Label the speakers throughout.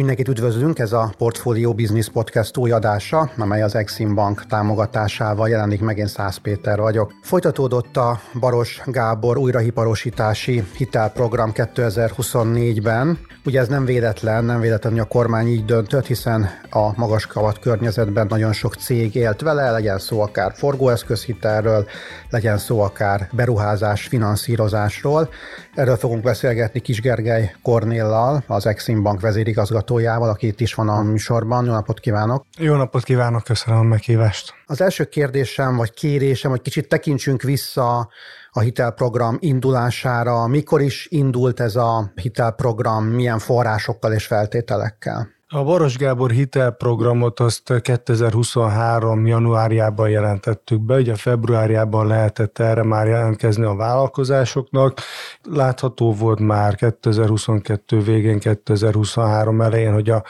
Speaker 1: Mindenkit üdvözlünk, ez a Portfolio Business Podcast új adása, amely az Exim Bank támogatásával jelenik meg, én Szász Péter vagyok. Folytatódott a Baros Gábor újrahiparosítási hitelprogram 2024-ben, Ugye ez nem véletlen, nem véletlen, hogy a kormány így döntött, hiszen a magas kavat környezetben nagyon sok cég élt vele, legyen szó akár forgóeszközhitelről, legyen szó akár beruházás, finanszírozásról. Erről fogunk beszélgetni Kis Gergely Kornéllal, az Exim Bank vezérigazgatójával, aki itt is van a műsorban. Jó napot kívánok!
Speaker 2: Jó napot kívánok, köszönöm a meghívást!
Speaker 1: Az első kérdésem, vagy kérésem, hogy kicsit tekintsünk vissza a hitelprogram indulására, mikor is indult ez a hitelprogram, milyen forrásokkal és feltételekkel?
Speaker 2: A Baros Gábor hitelprogramot azt 2023. januárjában jelentettük be, ugye februárjában lehetett erre már jelentkezni a vállalkozásoknak. Látható volt már 2022 végén, 2023 elején, hogy a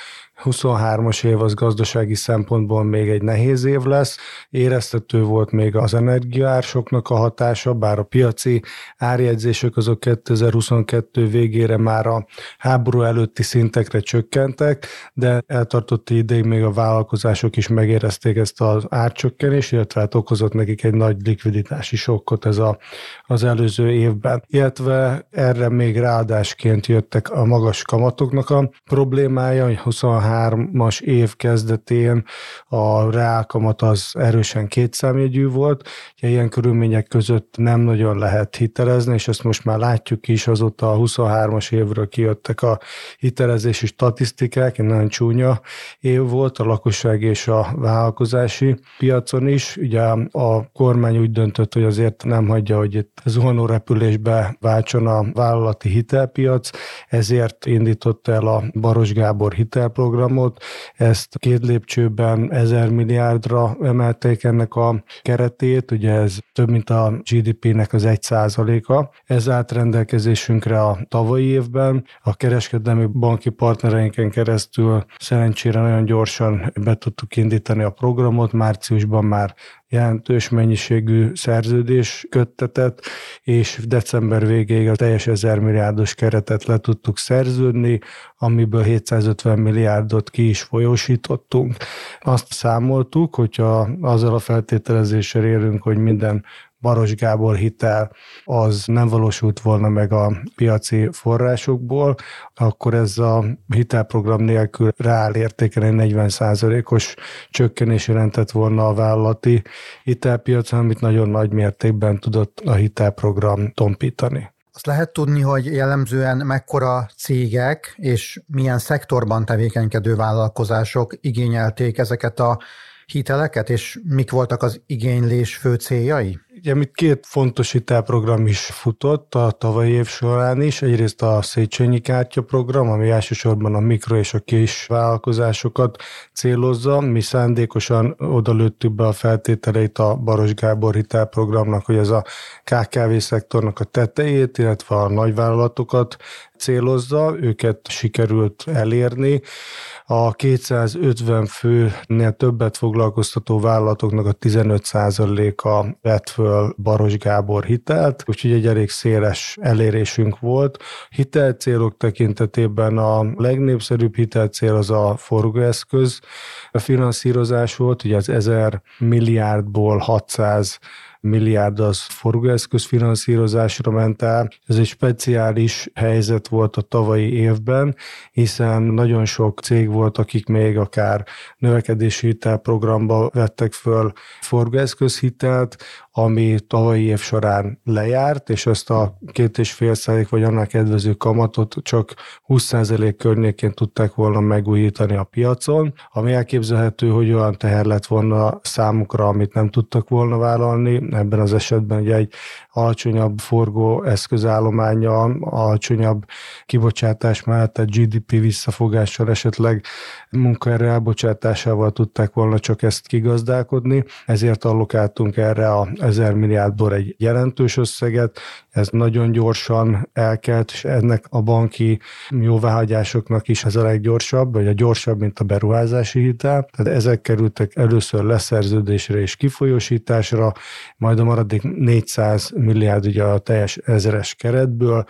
Speaker 2: 23-as év az gazdasági szempontból még egy nehéz év lesz. Éreztető volt még az energiaársoknak a hatása, bár a piaci árjegyzések azok 2022 végére már a háború előtti szintekre csökkentek, de eltartott ideig még a vállalkozások is megérezték ezt az árcsökkenést, illetve hát okozott nekik egy nagy likviditási sokkot ez a, az előző évben. Illetve erre még ráadásként jöttek a magas kamatoknak a problémája, hogy 23 2023-as év kezdetén a reálkamat az erősen kétszámjegyű volt, ilyen körülmények között nem nagyon lehet hitelezni, és ezt most már látjuk is, azóta a 23-as évről kijöttek a hitelezési statisztikák, egy nagyon csúnya év volt a lakosság és a vállalkozási piacon is. Ugye a kormány úgy döntött, hogy azért nem hagyja, hogy itt zuhanó repülésbe váltson a vállalati hitelpiac, ezért indított el a Baros Gábor hitelprogram, programot, ezt két lépcsőben ezer milliárdra emelték ennek a keretét, ugye ez több mint a GDP-nek az egy százaléka. Ez állt rendelkezésünkre a tavalyi évben. A kereskedelmi banki partnereinken keresztül szerencsére nagyon gyorsan be tudtuk indítani a programot, márciusban már jelentős mennyiségű szerződés köttetett, és december végéig a teljes ezer milliárdos keretet le tudtuk szerződni, amiből 750 milliárdot ki is folyósítottunk. Azt számoltuk, hogyha azzal a feltételezéssel élünk, hogy minden Baros Gábor hitel az nem valósult volna meg a piaci forrásokból, akkor ez a hitelprogram nélkül reál értéken egy 40%-os csökkenés jelentett volna a vállalati hitelpiacon, amit nagyon nagy mértékben tudott a hitelprogram tompítani.
Speaker 1: Azt lehet tudni, hogy jellemzően mekkora cégek és milyen szektorban tevékenykedő vállalkozások igényelték ezeket a hiteleket, és mik voltak az igénylés fő céljai?
Speaker 2: Ugye mit két fontos hitelprogram is futott a tavalyi év során is. Egyrészt a Széchenyi kártya program, ami elsősorban a mikro és a kis vállalkozásokat célozza. Mi szándékosan odalőttük be a feltételeit a Baros Gábor hitelprogramnak, hogy ez a KKV szektornak a tetejét, illetve a nagyvállalatokat célozza, őket sikerült elérni. A 250 főnél többet foglalkoztató vállalatoknak a 15%-a vett föl Baros Gábor hitelt, úgyhogy egy elég széles elérésünk volt. Hitelcélok tekintetében a legnépszerűbb hitelcél az a forgóeszköz a finanszírozás volt, ugye az 1000 milliárdból 600 milliárd az forgóeszköz finanszírozásra ment el. Ez egy speciális helyzet volt a tavalyi évben, hiszen nagyon sok cég volt, akik még akár növekedési hitelprogramba vettek föl forgóeszközhitelt, ami tavalyi év során lejárt, és ezt a két és fél százalék vagy annak kedvező kamatot csak 20 százalék környékén tudták volna megújítani a piacon, ami elképzelhető, hogy olyan teher lett volna számukra, amit nem tudtak volna vállalni. Ebben az esetben ugye egy alacsonyabb forgó eszközállománya, alacsonyabb kibocsátás mellett a GDP visszafogással esetleg munkaerő elbocsátásával tudták volna csak ezt kigazdálkodni, ezért allokáltunk erre a 1000 milliárdból egy jelentős összeget, ez nagyon gyorsan elkelt, és ennek a banki jóváhagyásoknak is ez a leggyorsabb, vagy a gyorsabb, mint a beruházási hitel. Tehát ezek kerültek először leszerződésre és kifolyósításra, majd a maradék 400 milliárd ugye a teljes ezeres keretből.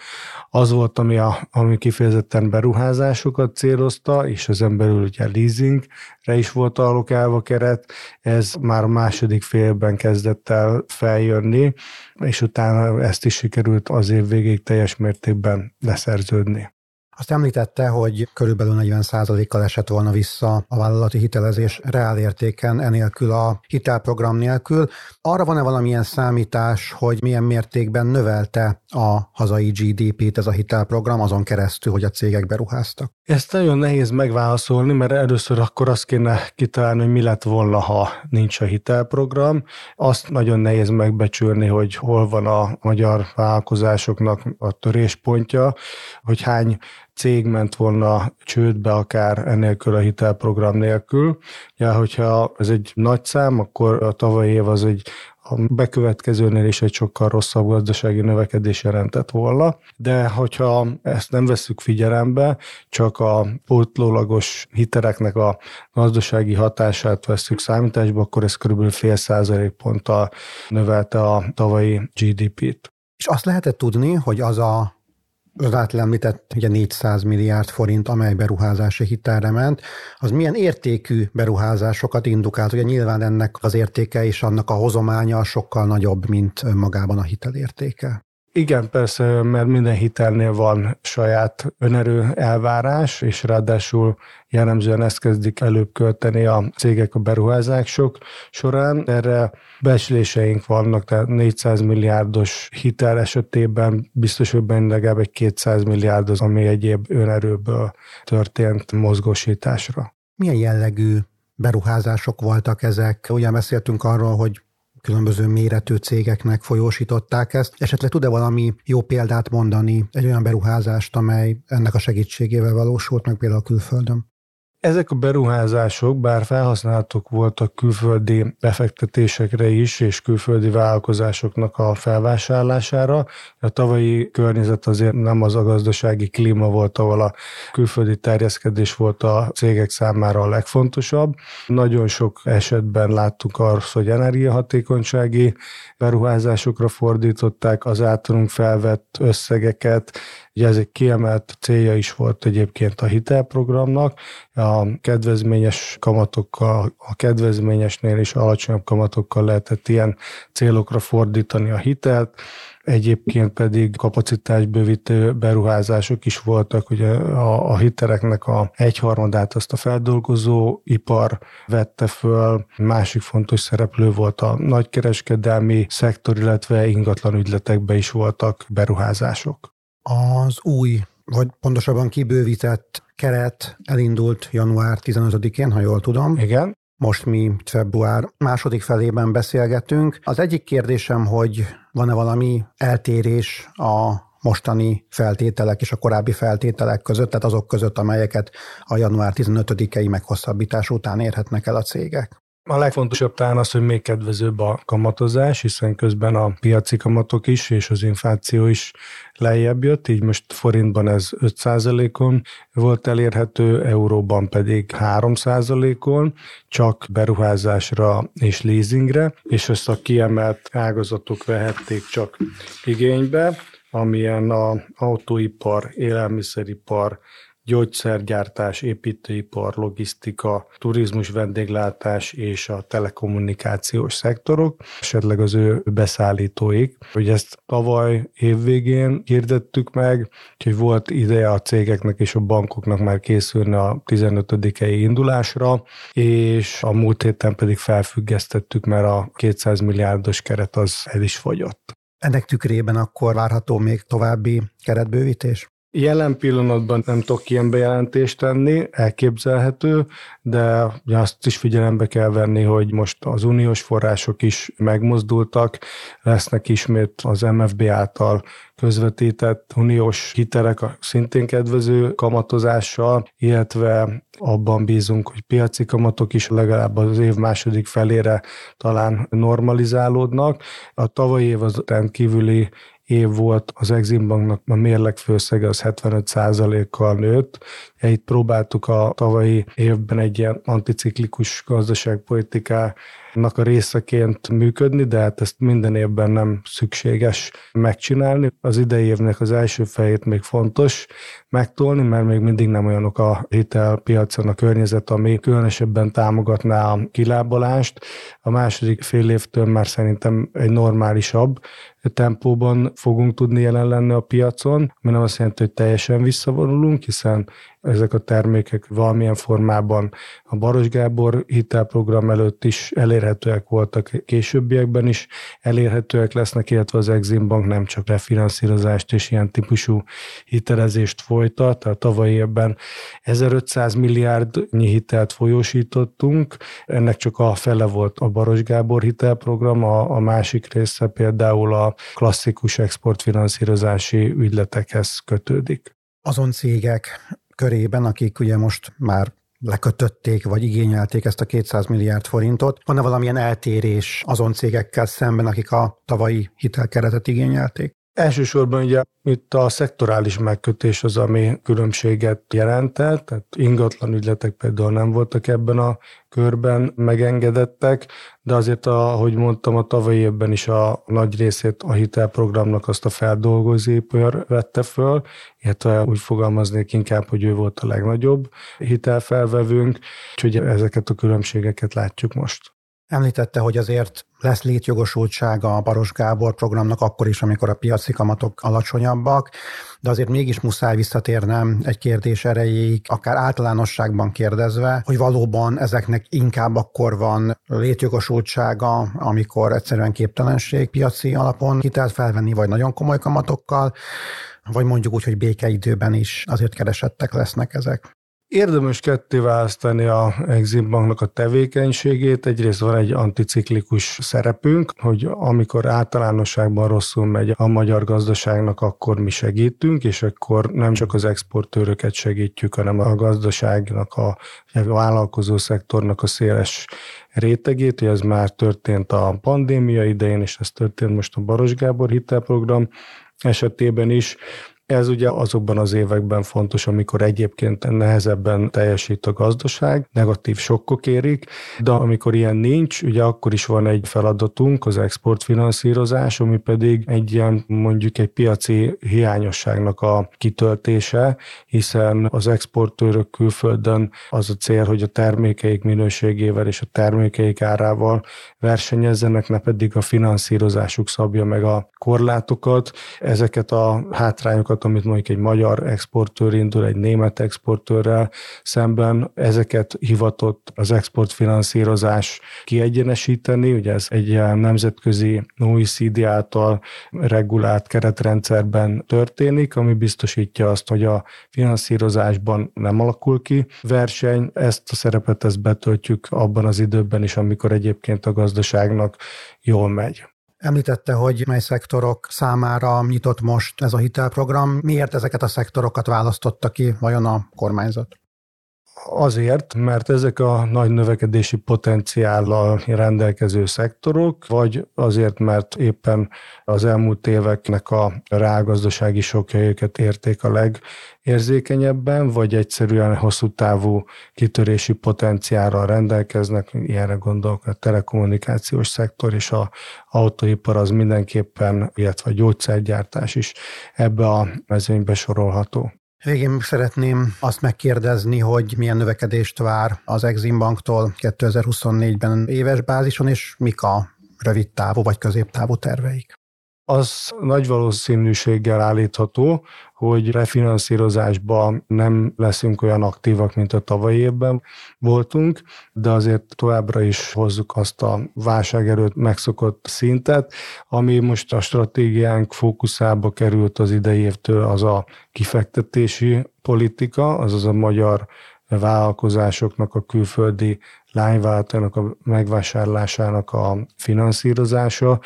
Speaker 2: Az volt, ami, a, ami kifejezetten beruházásokat célozta, és az belül ugye leasingre is volt allokálva keret, ez már a második félben kezdett el feljönni, és utána ezt is sikerült az év végéig teljes mértékben leszerződni.
Speaker 1: Azt említette, hogy körülbelül 40%-kal esett volna vissza a vállalati hitelezés reálértéken, enélkül a hitelprogram nélkül. Arra van-e valamilyen számítás, hogy milyen mértékben növelte a hazai GDP-t ez a hitelprogram azon keresztül, hogy a cégek beruháztak?
Speaker 2: Ezt nagyon nehéz megválaszolni, mert először akkor azt kéne kitalálni, hogy mi lett volna, ha nincs a hitelprogram. Azt nagyon nehéz megbecsülni, hogy hol van a magyar vállalkozásoknak a töréspontja, hogy hány cég ment volna csődbe akár ennélkül a hitelprogram nélkül. Ja, hogyha ez egy nagy szám, akkor a tavalyi év az egy a bekövetkezőnél is egy sokkal rosszabb gazdasági növekedés jelentett volna, de hogyha ezt nem veszük figyelembe, csak a pótlólagos hitereknek a gazdasági hatását veszük számításba, akkor ez körülbelül fél százalékponttal növelte a tavalyi GDP-t.
Speaker 1: És azt lehetett tudni, hogy az a az által említett ugye 400 milliárd forint, amely beruházási hitelre ment, az milyen értékű beruházásokat indukált? Ugye nyilván ennek az értéke és annak a hozománya sokkal nagyobb, mint magában a hitelértéke.
Speaker 2: Igen, persze, mert minden hitelnél van saját önerő elvárás, és ráadásul jellemzően ezt kezdik előbb költeni a cégek a beruházások során. Erre becsléseink vannak, tehát 400 milliárdos hitel esetében biztos, hogy benne legalább egy 200 milliárd az, ami egyéb önerőből történt mozgósításra.
Speaker 1: Milyen jellegű beruházások voltak ezek? Ugye beszéltünk arról, hogy különböző méretű cégeknek folyósították ezt. Esetleg tud-e valami jó példát mondani, egy olyan beruházást, amely ennek a segítségével valósult meg például a külföldön?
Speaker 2: Ezek a beruházások, bár felhasználhatók voltak külföldi befektetésekre is, és külföldi vállalkozásoknak a felvásárlására, a tavalyi környezet azért nem az a gazdasági klíma volt, ahol a külföldi terjeszkedés volt a cégek számára a legfontosabb. Nagyon sok esetben láttuk azt, hogy energiahatékonysági beruházásokra fordították az általunk felvett összegeket, Ugye ez egy kiemelt célja is volt egyébként a hitelprogramnak, a kedvezményes kamatokkal, a kedvezményesnél is alacsonyabb kamatokkal lehetett ilyen célokra fordítani a hitelt, Egyébként pedig kapacitásbővítő beruházások is voltak, hogy a, a hiteleknek a egyharmadát azt a feldolgozó ipar vette föl, másik fontos szereplő volt a nagykereskedelmi szektor, illetve ingatlan ügyletekbe is voltak beruházások.
Speaker 1: Az új, vagy pontosabban kibővített keret elindult január 15-én, ha jól tudom.
Speaker 2: Igen.
Speaker 1: Most mi február második felében beszélgetünk. Az egyik kérdésem, hogy van-e valami eltérés a mostani feltételek és a korábbi feltételek között, tehát azok között, amelyeket a január 15-i meghosszabbítás után érhetnek el a cégek.
Speaker 2: A legfontosabb talán az, hogy még kedvezőbb a kamatozás, hiszen közben a piaci kamatok is és az infláció is lejjebb jött, így most forintban ez 5%-on volt elérhető, euróban pedig 3%-on, csak beruházásra és leasingre, és ezt a kiemelt ágazatok vehették csak igénybe, amilyen a autóipar, élelmiszeripar, gyógyszergyártás, építőipar, logisztika, turizmus, vendéglátás és a telekommunikációs szektorok, esetleg az ő beszállítóik. Hogy ezt tavaly évvégén hirdettük meg, hogy volt ideje a cégeknek és a bankoknak már készülni a 15-i indulásra, és a múlt héten pedig felfüggesztettük, mert a 200 milliárdos keret az el is fogyott.
Speaker 1: Ennek tükrében akkor várható még további keretbővítés?
Speaker 2: Jelen pillanatban nem tudok ilyen bejelentést tenni, elképzelhető, de azt is figyelembe kell venni, hogy most az uniós források is megmozdultak, lesznek ismét az MFB által közvetített uniós hitelek szintén kedvező kamatozással, illetve abban bízunk, hogy piaci kamatok is legalább az év második felére talán normalizálódnak. A tavalyi év az rendkívüli év volt, az Exim Banknak a mérleg főszege az 75%-kal nőtt. Itt próbáltuk a tavalyi évben egy ilyen anticiklikus gazdaságpolitiká a részeként működni, de hát ezt minden évben nem szükséges megcsinálni. Az idei évnek az első fejét még fontos megtolni, mert még mindig nem olyanok a hitelpiacon a környezet, ami különösebben támogatná a kilábalást. A második fél évtől már szerintem egy normálisabb tempóban fogunk tudni jelen lenni a piacon, ami nem azt jelenti, hogy teljesen visszavonulunk, hiszen ezek a termékek valamilyen formában a Baros Gábor hitelprogram előtt is elérhetőek voltak, későbbiekben is elérhetőek lesznek, illetve az Exim Bank nem csak refinanszírozást és ilyen típusú hitelezést folytat, tehát tavalyi évben 1500 milliárdnyi hitelt folyósítottunk, ennek csak a fele volt a Baros Gábor hitelprogram, a, a másik része például a klasszikus exportfinanszírozási ügyletekhez kötődik.
Speaker 1: Azon cégek körében, akik ugye most már lekötötték, vagy igényelték ezt a 200 milliárd forintot. Van-e valamilyen eltérés azon cégekkel szemben, akik a tavalyi hitelkeretet igényelték?
Speaker 2: Elsősorban ugye itt a szektorális megkötés az, ami különbséget jelentett, tehát ingatlan ügyletek például nem voltak ebben a körben megengedettek, de azért, ahogy mondtam, a tavalyi évben is a nagy részét a hitelprogramnak azt a feldolgozóipar vette föl, illetve úgy fogalmaznék inkább, hogy ő volt a legnagyobb hitelfelvevőnk, úgyhogy ezeket a különbségeket látjuk most.
Speaker 1: Említette, hogy azért lesz létjogosultsága a Baros Gábor programnak akkor is, amikor a piaci kamatok alacsonyabbak, de azért mégis muszáj visszatérnem egy kérdés erejéig, akár általánosságban kérdezve, hogy valóban ezeknek inkább akkor van létjogosultsága, amikor egyszerűen képtelenség piaci alapon hitelt felvenni, vagy nagyon komoly kamatokkal, vagy mondjuk úgy, hogy békeidőben is azért keresettek lesznek ezek.
Speaker 2: Érdemes ketté választani a Exim Banknak a tevékenységét. Egyrészt van egy anticiklikus szerepünk, hogy amikor általánosságban rosszul megy a magyar gazdaságnak, akkor mi segítünk, és akkor nem csak az exportőröket segítjük, hanem a gazdaságnak, a, a vállalkozó szektornak a széles rétegét, hogy ez már történt a pandémia idején, és ez történt most a Baros Gábor hitelprogram esetében is. Ez ugye azokban az években fontos, amikor egyébként nehezebben teljesít a gazdaság, negatív sokkok érik, de amikor ilyen nincs, ugye akkor is van egy feladatunk, az exportfinanszírozás, ami pedig egy ilyen mondjuk egy piaci hiányosságnak a kitöltése, hiszen az exportőrök külföldön az a cél, hogy a termékeik minőségével és a termékeik árával versenyezzenek, ne pedig a finanszírozásuk szabja meg a korlátokat. Ezeket a hátrányokat árakat, amit mondjuk egy magyar exportőr indul egy német exportőrrel szemben, ezeket hivatott az exportfinanszírozás kiegyenesíteni, ugye ez egy nemzetközi OECD által regulált keretrendszerben történik, ami biztosítja azt, hogy a finanszírozásban nem alakul ki verseny, ezt a szerepet ezt betöltjük abban az időben is, amikor egyébként a gazdaságnak jól megy.
Speaker 1: Említette, hogy mely szektorok számára nyitott most ez a hitelprogram. Miért ezeket a szektorokat választotta ki vajon a kormányzat?
Speaker 2: Azért, mert ezek a nagy növekedési potenciállal rendelkező szektorok, vagy azért, mert éppen az elmúlt éveknek a rágazdasági sokja őket érték a legérzékenyebben, vagy egyszerűen hosszú távú kitörési potenciálral rendelkeznek, ilyenre gondolok a telekommunikációs szektor és a autóipar az mindenképpen, illetve a gyógyszergyártás is ebbe a mezőnybe sorolható.
Speaker 1: Végén szeretném azt megkérdezni, hogy milyen növekedést vár az Exim Banktól 2024-ben éves bázison, és mik a rövid távú vagy középtávú terveik?
Speaker 2: Az nagy valószínűséggel állítható, hogy refinanszírozásban nem leszünk olyan aktívak, mint a tavalyi évben voltunk, de azért továbbra is hozzuk azt a válság előtt megszokott szintet, ami most a stratégiánk fókuszába került az idei évtől, az a kifektetési politika, azaz a magyar vállalkozásoknak a külföldi lányváltónak a megvásárlásának a finanszírozása.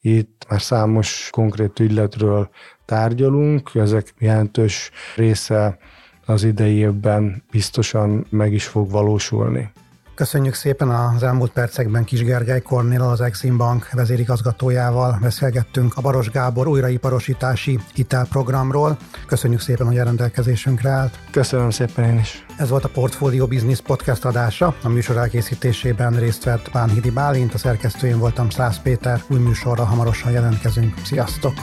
Speaker 2: Itt már számos konkrét ügyletről tárgyalunk, ezek jelentős része az idei évben biztosan meg is fog valósulni.
Speaker 1: Köszönjük szépen az elmúlt percekben Kis Gergely Kornél, az Exim Bank vezérigazgatójával beszélgettünk a Baros Gábor újraiparosítási hitelprogramról. Köszönjük szépen, hogy a rendelkezésünkre állt.
Speaker 2: Köszönöm szépen én is.
Speaker 1: Ez volt a Portfolio Business podcast adása. A műsor elkészítésében részt vett Bánhidi Bálint, a szerkesztőjén voltam Szász Péter. Új műsorra hamarosan jelentkezünk. Sziasztok!